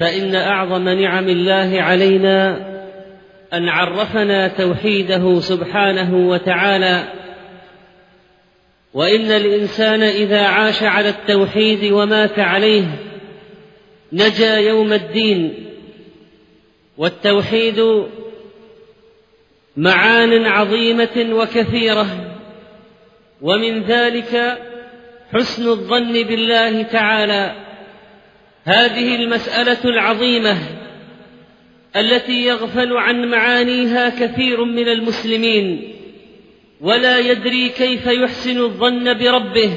فإن أعظم نعم الله علينا أن عرفنا توحيده سبحانه وتعالى وإن الإنسان إذا عاش على التوحيد ومات عليه نجا يوم الدين والتوحيد معان عظيمة وكثيرة ومن ذلك حسن الظن بالله تعالى. هذه المسألة العظيمة التي يغفل عن معانيها كثير من المسلمين ولا يدري كيف يحسن الظن بربه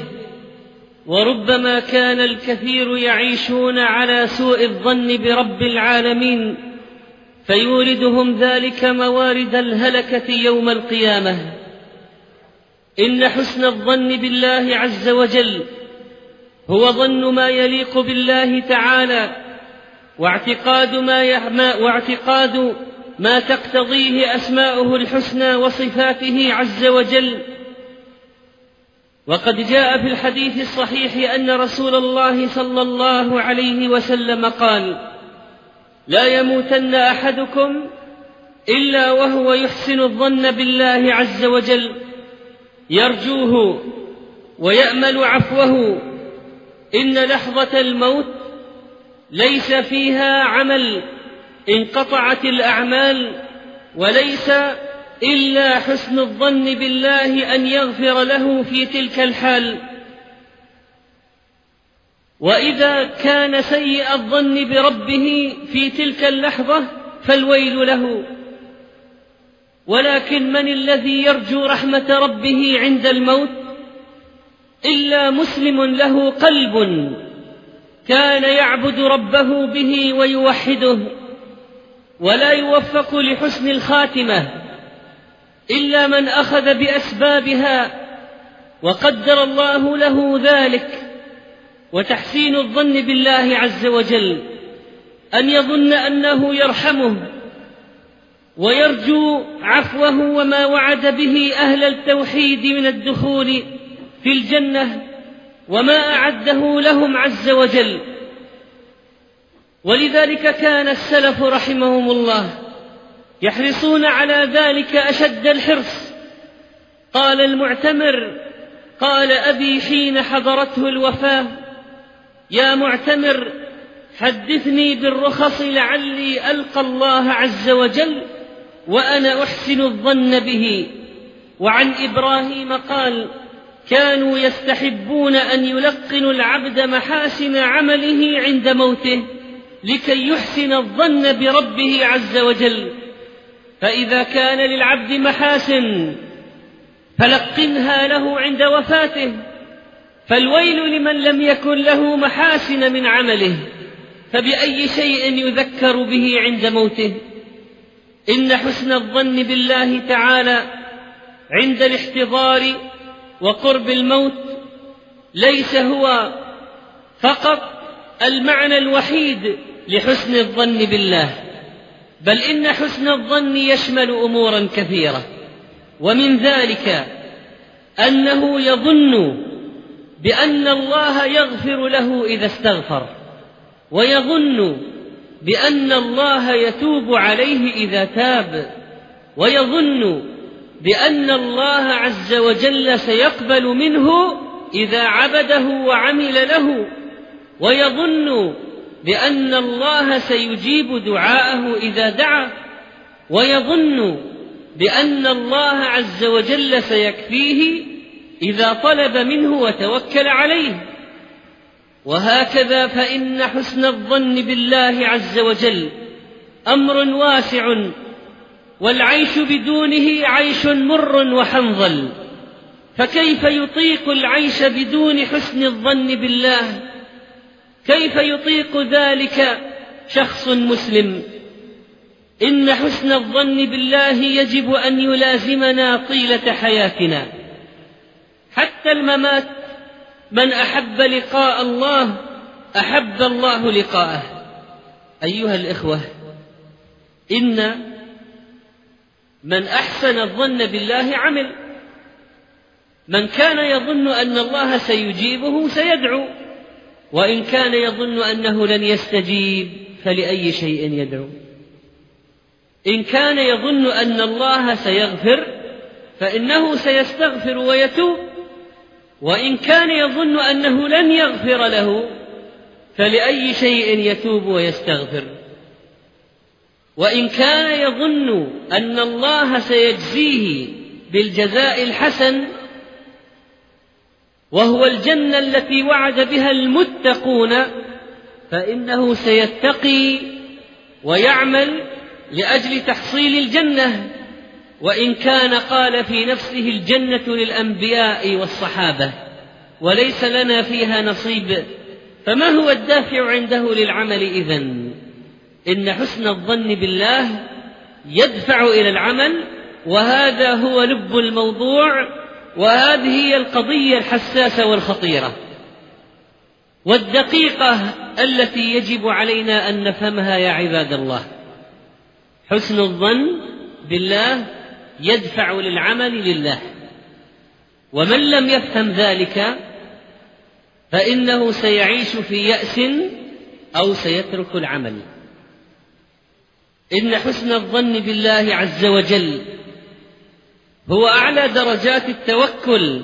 وربما كان الكثير يعيشون على سوء الظن برب العالمين فيوردهم ذلك موارد الهلكة يوم القيامة. إن حسن الظن بالله عز وجل هو ظن ما يليق بالله تعالى واعتقاد ما واعتقاد ما تقتضيه أسماؤه الحسنى وصفاته عز وجل. وقد جاء في الحديث الصحيح أن رسول الله صلى الله عليه وسلم قال لا يموتن أحدكم إلا وهو يحسن الظن بالله عز وجل. يرجوه ويأمل عفوه إن لحظة الموت ليس فيها عمل انقطعت الأعمال وليس إلا حسن الظن بالله أن يغفر له في تلك الحال. وإذا كان سيء الظن بربه في تلك اللحظة فالويل له. ولكن من الذي يرجو رحمة ربه عند الموت؟ إلا مسلم له قلب كان يعبد ربه به ويوحده ولا يوفق لحسن الخاتمة إلا من أخذ بأسبابها وقدر الله له ذلك وتحسين الظن بالله عز وجل أن يظن أنه يرحمه ويرجو عفوه وما وعد به أهل التوحيد من الدخول في الجنة وما أعده لهم عز وجل. ولذلك كان السلف رحمهم الله يحرصون على ذلك أشد الحرص. قال المعتمر قال أبي حين حضرته الوفاة يا معتمر حدثني بالرخص لعلي ألقى الله عز وجل وأنا أحسن الظن به. وعن إبراهيم قال كانوا يستحبون أن يلقنوا العبد محاسن عمله عند موته لكي يحسن الظن بربه عز وجل. فإذا كان للعبد محاسن فلقنها له عند وفاته. فالويل لمن لم يكن له محاسن من عمله فبأي شيء يذكر به عند موته؟ إن حسن الظن بالله تعالى عند الاحتضار وقرب الموت ليس هو فقط المعنى الوحيد لحسن الظن بالله بل إن حسن الظن يشمل أمورا كثيرة ومن ذلك أنه يظن بأن الله يغفر له إذا استغفر ويظن بأن الله يتوب عليه إذا تاب ويظن بأن الله عز وجل سيقبل منه إذا عبده وعمل له ويظن بأن الله سيجيب دعاءه إذا دعا ويظن بأن الله عز وجل سيكفيه إذا طلب منه وتوكل عليه. وهكذا فإن حسن الظن بالله عز وجل أمر واسع والعيش بدونه عيش مر وحنظل. فكيف يطيق العيش بدون حسن الظن بالله؟ كيف يطيق ذلك شخص مسلم؟ إن حسن الظن بالله يجب أن يلازمنا طيلة حياتنا. حتى الممات من أحب لقاء الله أحب الله لقاءه. أيها الإخوة إن من أحسن الظن بالله عمل. من كان يظن أن الله سيجيبه سيدعو. وإن كان يظن أنه لن يستجيب فلأي شيء يدعو. إن كان يظن أن الله سيغفر فإنه سيستغفر ويتوب. وإن كان يظن أنه لن يغفر له فلأي شيء يتوب ويستغفر. وإن كان يظن أن الله سيجزيه بالجزاء الحسن وهو الجنة التي وعد بها المتقون فإنه سيتقي ويعمل لأجل تحصيل الجنة. وإن كان قال في نفسه الجنة للأنبياء والصحابة وليس لنا فيها نصيب فما هو الدافع عنده للعمل إذن؟ إن حسن الظن بالله يدفع إلى العمل وهذا هو لب الموضوع وهذه هي القضية الحساسة والخطيرة. والدقيقة التي يجب علينا أن نفهمها يا عباد الله. حسن الظن بالله يدفع للعمل لله. ومن لم يفهم ذلك فإنه سيعيش في يأس أو سيترك العمل. إن حسن الظن بالله عز وجل هو أعلى درجات التوكل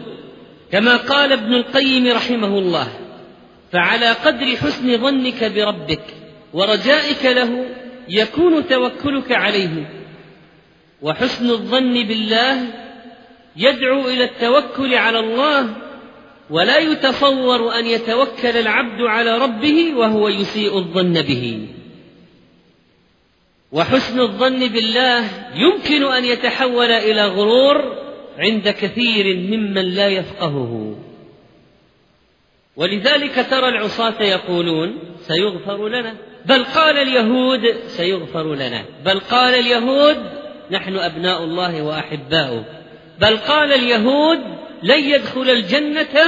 كما قال ابن القيم رحمه الله فعلى قدر حسن ظنك بربك ورجائك له يكون توكلك عليه. وحسن الظن بالله يدعو إلى التوكل على الله ولا يتصور أن يتوكل العبد على ربه وهو يسيء الظن به. وحسن الظن بالله يمكن أن يتحول إلى غرور عند كثير ممن لا يفقهه. ولذلك ترى العصاة يقولون سيغفر لنا. بل قال اليهود سيغفر لنا. بل قال اليهود نحن أبناء الله وأحباؤه. بل قال اليهود لن يدخل الجنة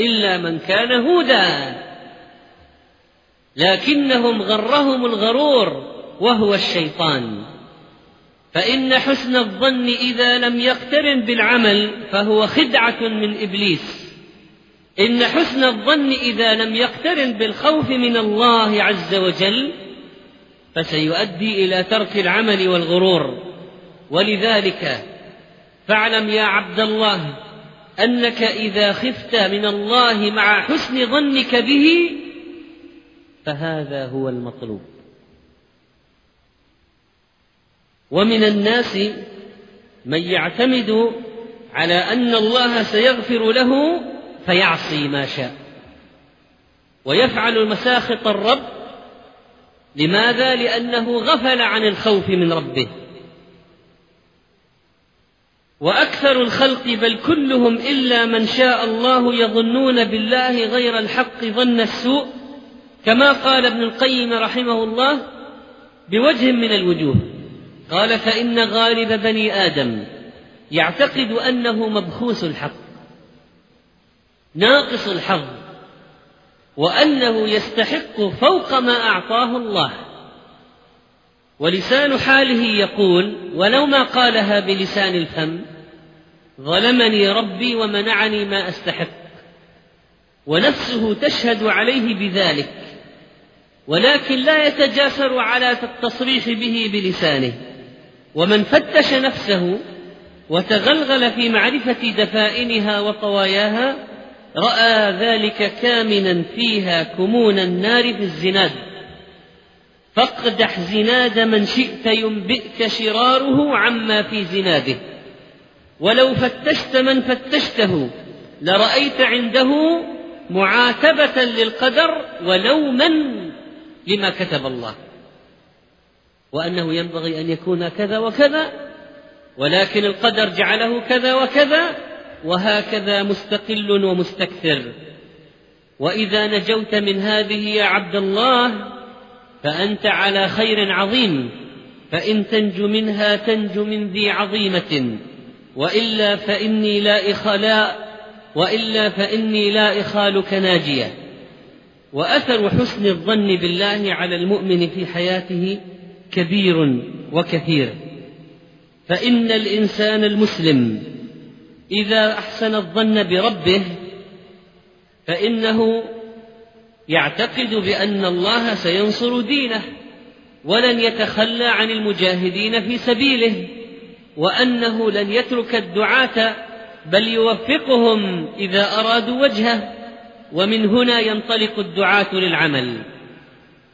إلا من كان هودا. لكنهم غرهم الغرور وهو الشيطان. فإن حسن الظن إذا لم يقترن بالعمل فهو خدعة من إبليس. إن حسن الظن إذا لم يقترن بالخوف من الله عز وجل فسيؤدي إلى ترك العمل والغرور. ولذلك فاعلم يا عبد الله أنك إذا خفت من الله مع حسن ظنك به فهذا هو المطلوب. ومن الناس من يعتمد على أن الله سيغفر له فيعصي ما شاء. ويفعل مساخط الرب. لماذا؟ لأنه غفل عن الخوف من ربه. وأكثر الخلق بل كلهم إلا من شاء الله يظنون بالله غير الحق ظن السوء. كما قال ابن القيم رحمه الله بوجه من الوجوه. قال فإن غالب بني آدم يعتقد أنه مبخوس الحق ناقص الحظ وأنه يستحق فوق ما أعطاه الله. ولسان حاله يقول ولو ما قالها بلسان الفم ظلمني ربي ومنعني ما أستحق ونفسه تشهد عليه بذلك ولكن لا يتجاسر على التصريح به بلسانه. ومن فتش نفسه وتغلغل في معرفة دفائنها وطواياها رأى ذلك كامنا فيها كمون النار في الزناد. فاقدح زناد من شئت ينبئك شراره عما في زناده. ولو فتشت من فتشته لرأيت عنده معاتبة للقدر ولوما لما كتب الله. وأنه ينبغي أن يكون كذا وكذا ولكن القدر جعله كذا وكذا وهكذا مستقل ومستكثر. وإذا نجوت من هذه يا عبد الله فأنت على خير عظيم فإن تنج منها تنج من ذي عظيمة وإلا فإني لا إخلاء وإلا فإني لا إخالك ناجية. وأثر حسن الظن بالله على المؤمن في حياته كبير وكثير. فإن الإنسان المسلم إذا أحسن الظن بربه فإنه يعتقد بأن الله سينصر دينه ولن يتخلى عن المجاهدين في سبيله وأنه لن يترك الدعاة بل يوفقهم إذا أرادوا وجهه ومن هنا ينطلق الدعاة للعمل.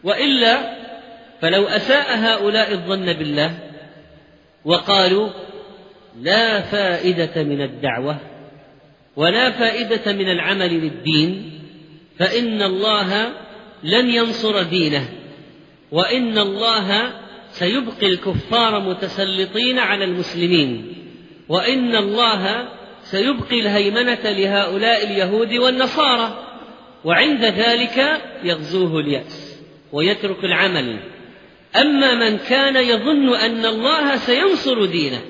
وإلا فلو أساء هؤلاء الظن بالله وقالوا لا فائدة من الدعوة ولا فائدة من العمل للدين فإن الله لن ينصر دينه وإن الله سيبقي الكفار متسلطين على المسلمين وإن الله سيبقي الهيمنة لهؤلاء اليهود والنصارى وعند ذلك يغزوه اليأس ويترك العمل. أما من كان يظن أن الله سينصر دينه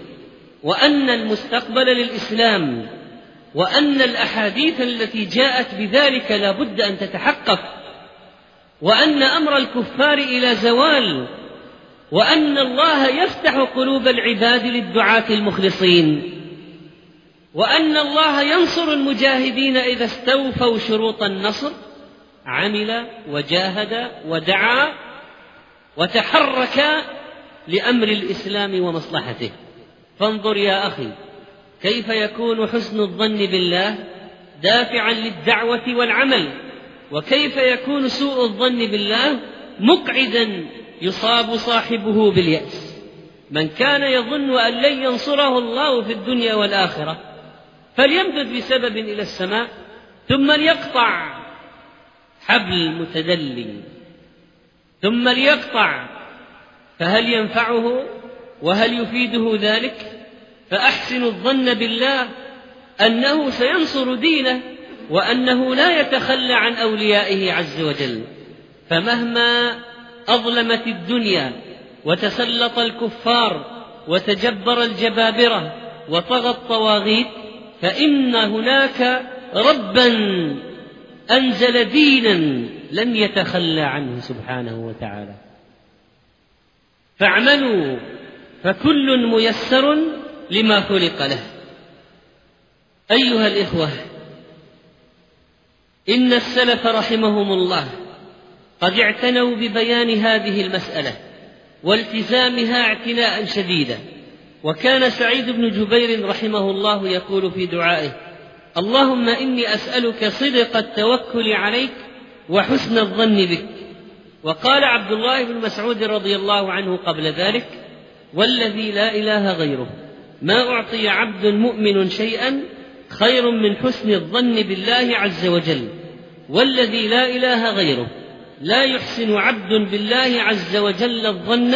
وأن المستقبل للإسلام وأن الأحاديث التي جاءت بذلك لا بد أن تتحقق وأن أمر الكفار إلى زوال وأن الله يفتح قلوب العباد للدعاة المخلصين وأن الله ينصر المجاهدين إذا استوفوا شروط النصر عمل وجاهد ودعا وتحرك لأمر الإسلام ومصلحته. فانظر يا أخي كيف يكون حسن الظن بالله دافعا للدعوة والعمل؟ وكيف يكون سوء الظن بالله مقعدا يصاب صاحبه باليأس؟ من كان يظن أن لن ينصره الله في الدنيا والآخرة فليمدد بسبب إلى السماء ثم ليقطع حبل المتدلي ثم ليقطع فهل ينفعه وهل يفيده ذلك؟ فأحسن الظن بالله أنه سينصر دينه وأنه لا يتخلى عن أوليائه عز وجل. فمهما أظلمت الدنيا وتسلط الكفار وتجبر الجبابرة وطغى الطواغيت فإن هناك ربا أنزل دينا لن يتخلى عنه سبحانه وتعالى. فاعملوا فكل ميسر لما خلق له. أيها الإخوة إن السلف رحمهم الله قد اعتنوا ببيان هذه المسألة والتزامها اعتناء شديدا. وكان سعيد بن جبير رحمه الله يقول في دعائه اللهم إني أسألك صدق التوكل عليك وحسن الظن بك. وقال عبد الله بن مسعود رضي الله عنه قبل ذلك والذي لا إله غيره ما أعطي عبد مؤمن شيئا خير من حسن الظن بالله عز وجل. والذي لا إله غيره لا يحسن عبد بالله عز وجل الظن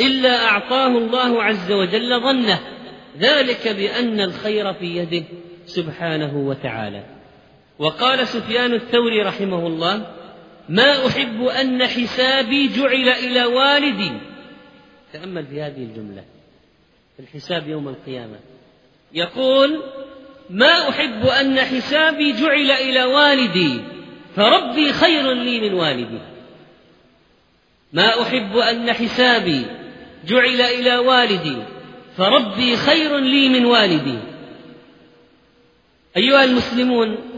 إلا أعطاه الله عز وجل ظنه. ذلك بأن الخير في يده سبحانه وتعالى. وقال سفيان الثوري رحمه الله ما أحب أن حسابي جعل إلى والدي تأمل في هذه الجملة في الحساب يوم القيامة. يقول ما أحب أن حسابي جعل إلى والدي فربي خير لي من والدي. ما أحب أن حسابي جعل إلى والدي فربي خير لي من والدي. أيها المسلمون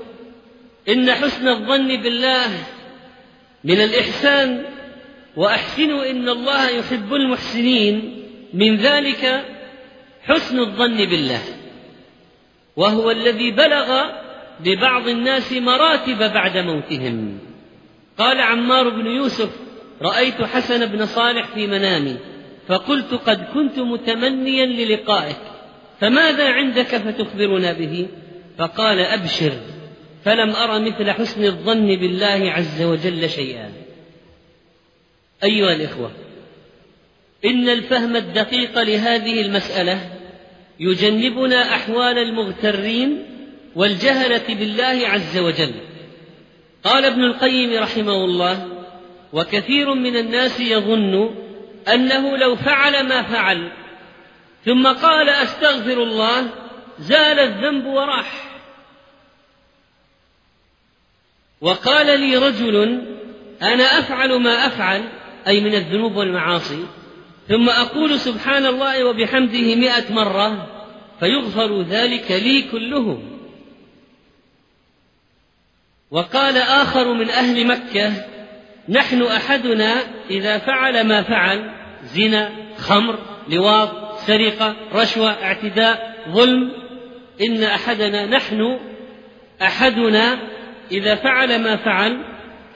إن حسن الظن بالله من الإحسان وأحسنوا إن الله يحب المحسنين. من ذلك حسن الظن بالله وهو الذي بلغ ببعض الناس مراتب بعد موتهم. قال عمار بن يوسف رأيت حسن بن صالح في منامي فقلت قد كنت متمنيا للقائك فماذا عندك فتخبرنا به؟ فقال أبشر. فلم ار مثل حسن الظن بالله عز وجل شيئا. أيها الإخوة إن الفهم الدقيق لهذه المسألة يجنبنا أحوال المغترين والجهلة بالله عز وجل. قال ابن القيم رحمه الله وكثير من الناس يظن أنه لو فعل ما فعل ثم قال أستغفر الله زال الذنب وراح. وقال لي رجل أنا أفعل ما أفعل أي من الذنوب والمعاصي ثم أقول سبحان الله وبحمده مئة مرة فيغفر ذلك لي كله. وقال آخر من أهل مكة نحن أحدنا إذا فعل ما فعل زنا خمر لواط سرقة رشوة اعتداء ظلم إن أحدنا نحن أحدنا إذا فعل ما فعل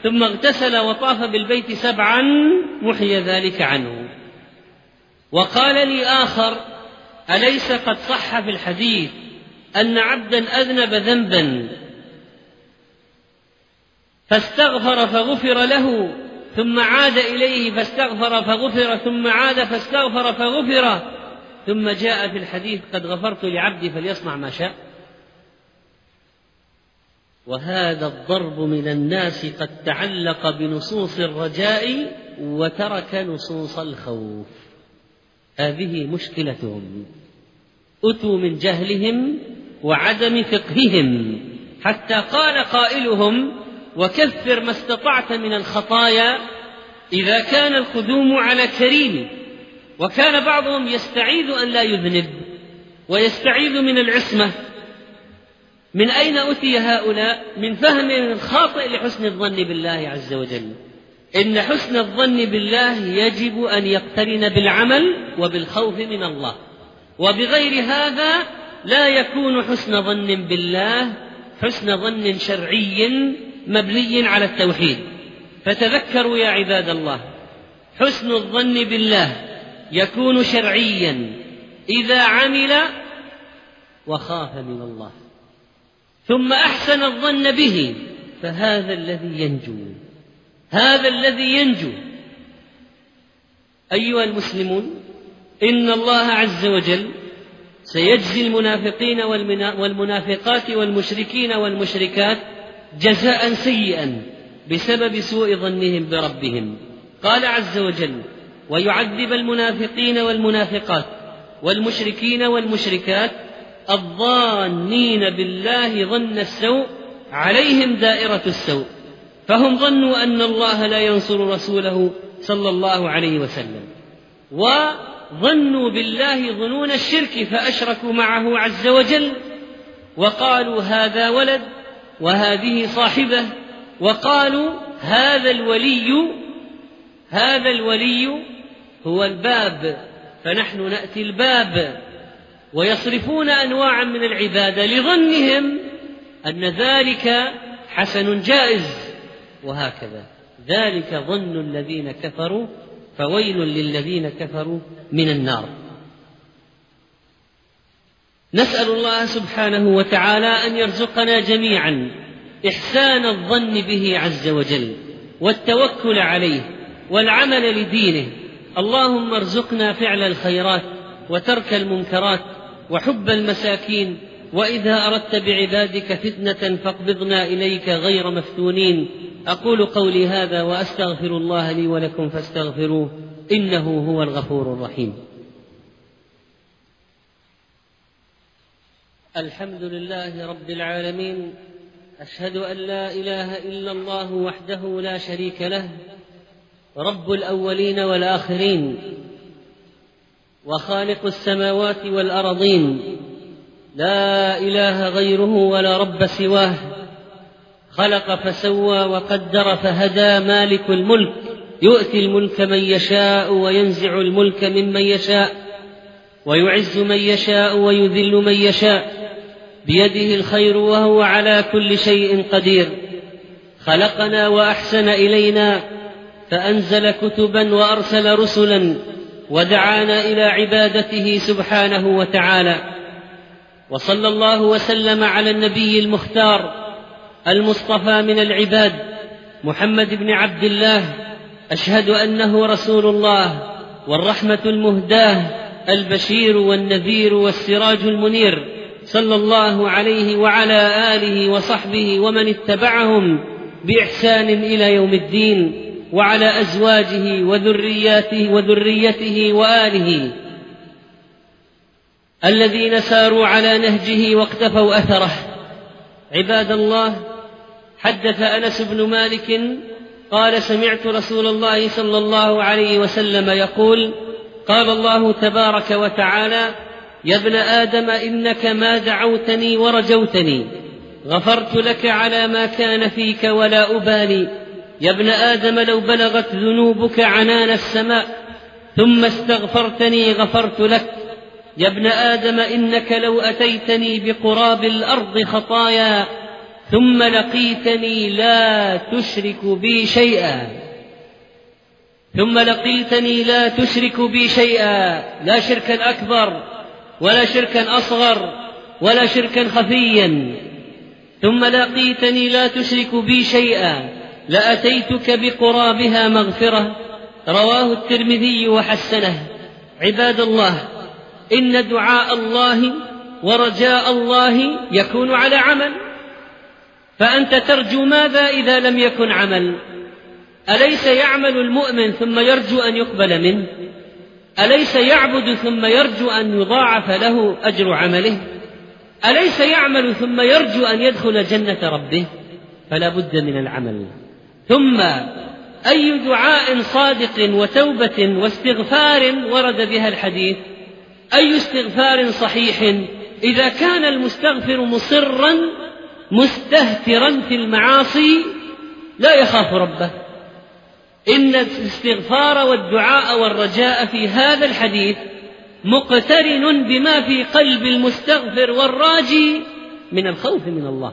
ثم اغتسل وطاف بالبيت سبعا محي ذلك عنه. وقال لي آخر أليس قد صح في الحديث أن عبدا أذنب ذنبا؟ فاستغفر فغفر له ثم عاد إليه فاستغفر فغفر ثم عاد فاستغفر فغفر ثم جاء في الحديث قد غفرت لعبدي فليصنع ما شاء. وهذا الضرب من الناس قد تعلق بنصوص الرجاء وترك نصوص الخوف. هذه مشكلتهم. أتوا من جهلهم وعدم فقههم. حتى قال قائلهم وكفر ما استطعت من الخطايا إذا كان القدوم على كريم وكان بعضهم يستعيذ أن لا يذنب ويستعيذ من العصمة. من أين أتي هؤلاء؟ من فهم خاطئ لحسن الظن بالله عز وجل. إن حسن الظن بالله يجب أن يقترن بالعمل وبالخوف من الله. وبغير هذا لا يكون حسن ظن بالله حسن ظن شرعي مبني على التوحيد. فتذكروا يا عباد الله حسن الظن بالله يكون شرعيا إذا عمل وخاف من الله. ثم أحسن الظن به فهذا الذي ينجو هذا الذي ينجو. أيها المسلمون إن الله عز وجل سيجزي المنافقين والمنافقات والمشركين والمشركات جزاء سيئا بسبب سوء ظنهم بربهم. قال عز وجل ويعذب المنافقين والمنافقات والمشركين والمشركات الظانين بالله ظن السوء عليهم دائرة السوء فهم ظنوا أن الله لا ينصر رسوله صلى الله عليه وسلم وظنوا بالله ظنون الشرك فأشركوا معه عز وجل وقالوا هذا ولد وهذه صاحبة وقالوا هذا الولي هذا الولي هو الباب فنحن نأتي الباب. ويصرفون أنواعا من العباده لظنهم أن ذلك حسن جائز وهكذا. ذلك ظن الذين كفروا فويل للذين كفروا من النار. نسأل الله سبحانه وتعالى أن يرزقنا جميعا إحسان الظن به عز وجل والتوكل عليه والعمل لدينه. اللهم ارزقنا فعل الخيرات وترك المنكرات وحب المساكين وإذا أردت بعبادك فتنة فاقبضنا إليك غير مفتونين. أقول قولي هذا وأستغفر الله لي ولكم فاستغفروه إنه هو الغفور الرحيم. الحمد لله رب العالمين. أشهد أن لا إله إلا الله وحده لا شريك له. رب الأولين والآخرين. وخالق السماوات والأرضين. لا إله غيره ولا رب سواه. خلق فسوى وقدر فهدى مالك الملك. يؤتي الملك من يشاء وينزع الملك ممن يشاء. ويعز من يشاء ويذل من يشاء. بيده الخير وهو على كل شيء قدير. خلقنا وأحسن إلينا. فأنزل كتبا وأرسل رسلا. ودعانا إلى عبادته سبحانه وتعالى. وصلى الله وسلم على النبي المختار المصطفى من العباد محمد بن عبد الله أشهد أنه رسول الله والرحمة المهداه البشير والنذير والسراج المنير صلى الله عليه وعلى آله وصحبه ومن اتبعهم بإحسان إلى يوم الدين. وعلى أزواجه وذرياته وذريته وآله الذين ساروا على نهجه واقتفوا أثره. عباد الله حدث أنس بن مالك قال سمعت رسول الله صلى الله عليه وسلم يقول قال الله تبارك وتعالى يا ابن آدم إنك ما دعوتني ورجوتني غفرت لك على ما كان فيك ولا أبالي. يا ابن آدم لو بلغت ذنوبك عنان السماء ثم استغفرتني غفرت لك. يا ابن آدم إنك لو أتيتني بقراب الأرض خطايا ثم لقيتني لا تشرك بي شيئا. ثم لقيتني لا تشرك بي شيئا لا شركا أكبر ولا شركا أصغر ولا شركا خفيا. ثم لقيتني لا تشرك بي شيئا. لأتيتك بقرابها مغفرة رواه الترمذي وحسنه. عباد الله إن دعاء الله ورجاء الله يكون على عمل. فأنت ترجو ماذا إذا لم يكن عمل؟ أليس يعمل المؤمن ثم يرجو أن يقبل منه؟ أليس يعبد ثم يرجو أن يضاعف له أجر عمله؟ أليس يعمل ثم يرجو أن يدخل جنة ربه؟ فلا بد من العمل. ثم أي دعاء صادق وتوبة واستغفار ورد بها الحديث؟ أي استغفار صحيح إذا كان المستغفر مصرا مستهترا في المعاصي لا يخاف ربه. إن الاستغفار والدعاء والرجاء في هذا الحديث مقترن بما في قلب المستغفر والراجي من الخوف من الله.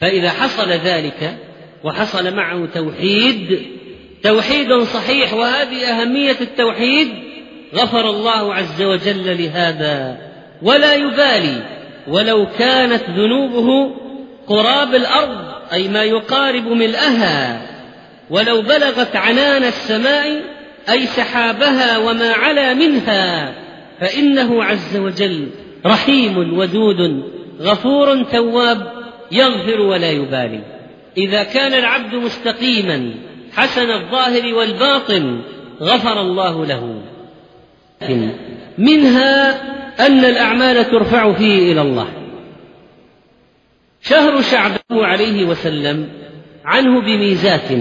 فإذا حصل ذلك وحصل معه توحيد توحيد صحيح وهذه أهمية التوحيد. غفر الله عز وجل لهذا. ولا يبالي ولو كانت ذنوبه قراب الأرض أي ما يقارب ملئها ولو بلغت عنان السماء أي سحابها وما علا منها. فإنه عز وجل رحيم ودود غفور تواب يغفر ولا يبالي. إذا كان العبد مستقيما حسن الظاهر والباطن غفر الله له. منها أن الأعمال ترفع فيه إلى الله. شهر شعبان عليه وسلم عنه بميزات.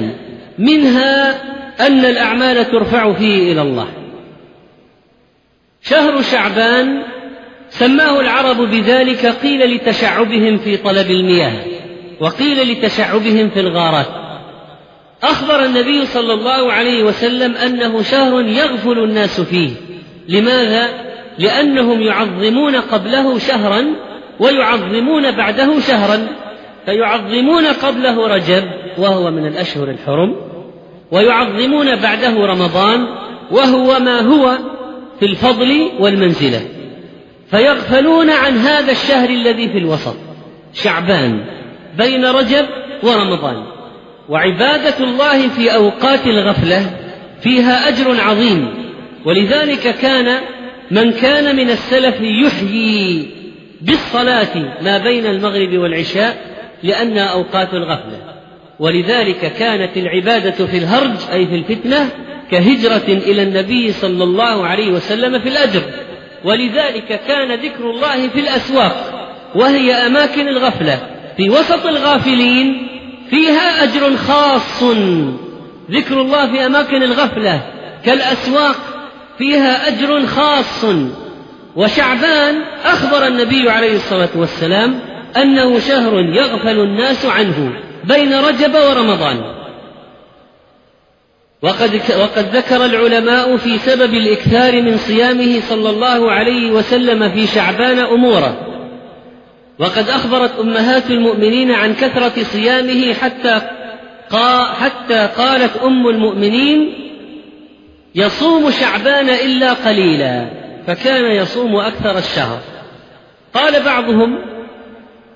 منها أن الأعمال ترفع فيه إلى الله. شهر شعبان سماه العرب بذلك قيل لتشعبهم في طلب المياه. وقيل لتشعبهم في الغارات. أخبر النبي صلى الله عليه وسلم أنه شهر يغفل الناس فيه. لماذا؟ لأنهم يعظمون قبله شهرا ويعظمون بعده شهرا. فيعظمون قبله رجب وهو من الأشهر الحرم ويعظمون بعده رمضان وهو ما هو في الفضل والمنزلة. فيغفلون عن هذا الشهر الذي في الوسط شعبان. بين رجب ورمضان. وعبادة الله في أوقات الغفلة فيها أجر عظيم. ولذلك كان من كان من السلف يحيي بالصلاة ما بين المغرب والعشاء لأنها أوقات الغفلة. ولذلك كانت العبادة في الهرج أي في الفتنة كهجرة إلى النبي صلى الله عليه وسلم في الأجر. ولذلك كان ذكر الله في الأسواق وهي أماكن الغفلة. في وسط الغافلين فيها أجر خاص. ذكر الله في أماكن الغفلة كالأسواق فيها أجر خاص. وشعبان أخبر النبي عليه الصلاة والسلام أنه شهر يغفل الناس عنه بين رجب ورمضان. وقد وقد ذكر العلماء في سبب الإكثار من صيامه صلى الله عليه وسلم في شعبان أمورا وقد أخبرت أمهات المؤمنين عن كثرة صيامه حتى حتى قالت أم المؤمنين يصوم شعبان إلا قليلا فكان يصوم أكثر الشهر. قال بعضهم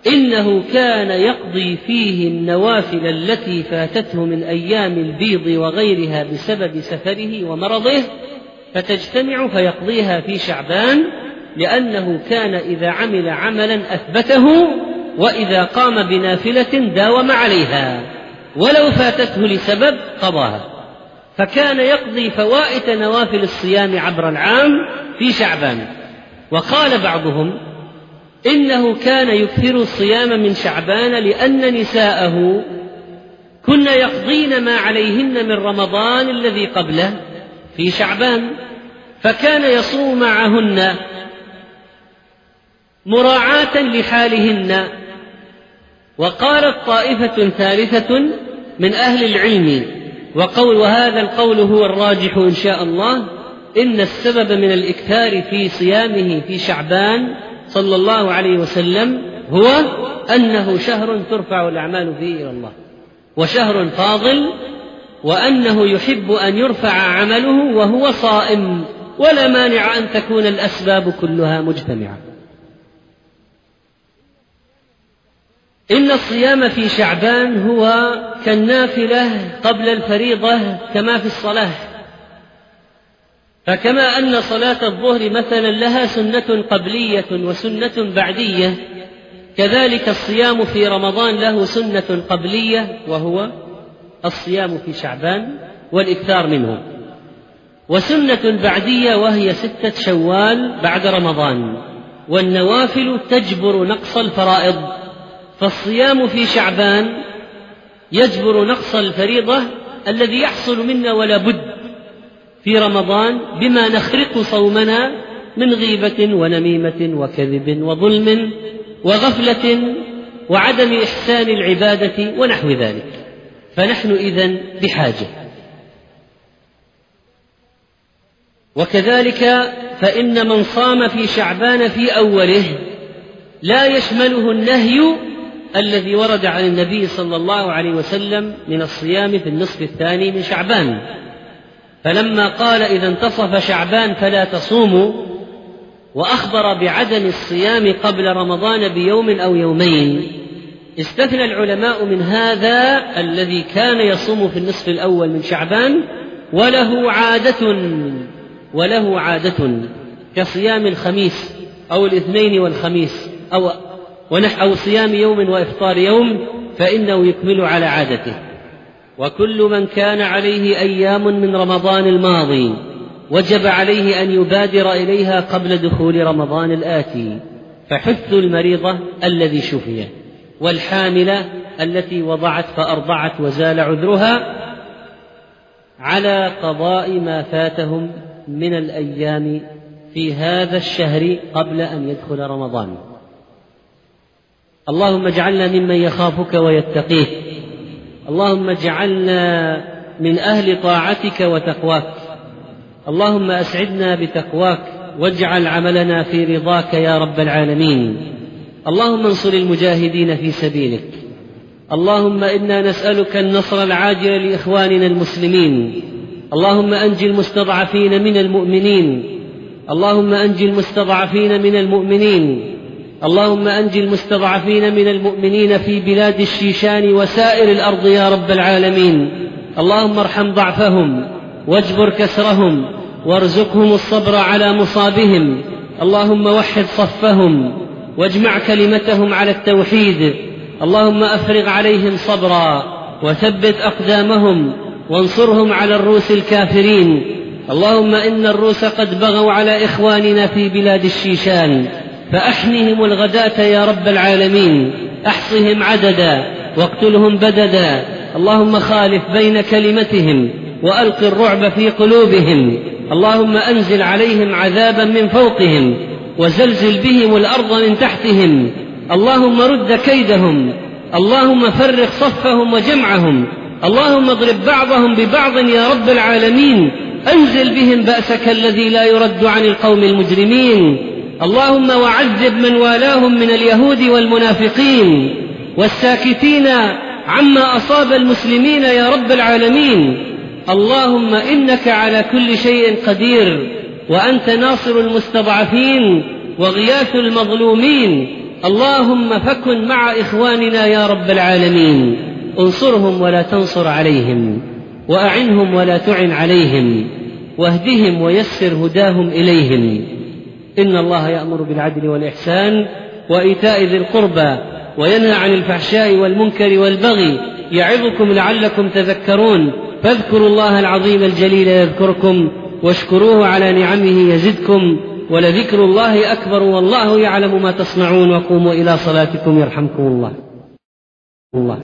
إنه كان يقضي فيه النوافل التي فاتته من أيام البيض وغيرها بسبب سفره ومرضه فتجتمع فيقضيها في شعبان لأنه كان إذا عمل عملا أثبته وإذا قام بنافلة داوم عليها ولو فاتته لسبب قضاها. فكان يقضي فوائت نوافل الصيام عبر العام في شعبان. وقال بعضهم إنه كان يكثر الصيام من شعبان لأن نساءه كن يقضين ما عليهن من رمضان الذي قبله في شعبان. فكان يصوم معهن مراعاة لحالهن. وقالت طائفة ثالثة من أهل العلم وقول وهذا القول هو الراجح إن شاء الله إن السبب من الإكثار في صيامه في شعبان صلى الله عليه وسلم هو أنه شهر ترفع الأعمال فيه إلى الله وشهر فاضل وأنه يحب أن يرفع عمله وهو صائم ولا مانع أن تكون الأسباب كلها مجتمعة. إن الصيام في شعبان هو كالنافلة قبل الفريضة كما في الصلاة. فكما أن صلاة الظهر مثلا لها سنة قبلية وسنة بعدية كذلك الصيام في رمضان له سنة قبلية وهو الصيام في شعبان والإكثار منه. وسنة بعدية وهي ستة شوال بعد رمضان والنوافل تجبر نقص الفرائض. فالصيام في شعبان يجبر نقص الفريضة الذي يحصل منا ولا بد في رمضان بما نخرق صومنا من غيبة ونميمة وكذب وظلم وغفلة وعدم إحسان العبادة ونحو ذلك. فنحن إذن بحاجة. وكذلك فإن من صام في شعبان في أوله لا يشمله النهي الذي ورد عن النبي صلى الله عليه وسلم من الصيام في النصف الثاني من شعبان. فلما قال إذا انتصف شعبان فلا تصوموا وأخبر بعدم الصيام قبل رمضان بيوم أو يومين. استثنى العلماء من هذا الذي كان يصوم في النصف الأول من شعبان وله عادة وله عادة كصيام الخميس أو الاثنين والخميس أو ونح أو صيام يوم وإفطار يوم فإنه يكمل على عادته. وكل من كان عليه أيام من رمضان الماضي وجب عليه أن يبادر إليها قبل دخول رمضان الآتي. فحث المريضة الذي شفي والحاملة التي وضعت فأرضعت وزال عذرها على قضاء ما فاتهم من الأيام في هذا الشهر قبل أن يدخل رمضان. اللهم اجعلنا ممن يخافك ويتقيك. اللهم اجعلنا من أهل طاعتك وتقواك. اللهم أسعدنا بتقواك. واجعل عملنا في رضاك يا رب العالمين. اللهم انصر المجاهدين في سبيلك. اللهم إنا نسألك النصر العاجل لإخواننا المسلمين. اللهم انج المستضعفين من المؤمنين. اللهم انج المستضعفين من المؤمنين. اللهم أنج المستضعفين من المؤمنين في بلاد الشيشان وسائر الأرض يا رب العالمين. اللهم ارحم ضعفهم واجبر كسرهم وارزقهم الصبر على مصابهم. اللهم وحد صفهم واجمع كلمتهم على التوحيد. اللهم أفرغ عليهم صبرا وثبت أقدامهم وانصرهم على الروس الكافرين. اللهم إن الروس قد بغوا على إخواننا في بلاد الشيشان. فاحنهم الغداة يا رب العالمين أحصهم عددا واقتلهم بددا اللهم خالف بين كلمتهم وألق الرعب في قلوبهم اللهم أنزل عليهم عذابا من فوقهم وزلزل بهم الأرض من تحتهم اللهم رد كيدهم اللهم فرق صفهم وجمعهم اللهم اضرب بعضهم ببعض يا رب العالمين أنزل بهم بأسك الذي لا يرد عن القوم المجرمين. اللهم وعذب من والاهم من اليهود والمنافقين والساكتين عما أصاب المسلمين يا رب العالمين. اللهم إنك على كل شيء قدير وأنت ناصر المستضعفين وغياث المظلومين. اللهم فكن مع إخواننا يا رب العالمين. انصرهم ولا تنصر عليهم وأعنهم ولا تعن عليهم. واهدهم ويسر هداهم إليهم. إن الله يأمر بالعدل والإحسان وإيتاء ذي القربى وينهى عن الفحشاء والمنكر والبغي يعظكم لعلكم تذكرون فاذكروا الله العظيم الجليل يذكركم واشكروه على نعمه يزدكم ولذكر الله أكبر والله يعلم ما تصنعون وقوموا إلى صلاتكم يرحمكم الله. الله.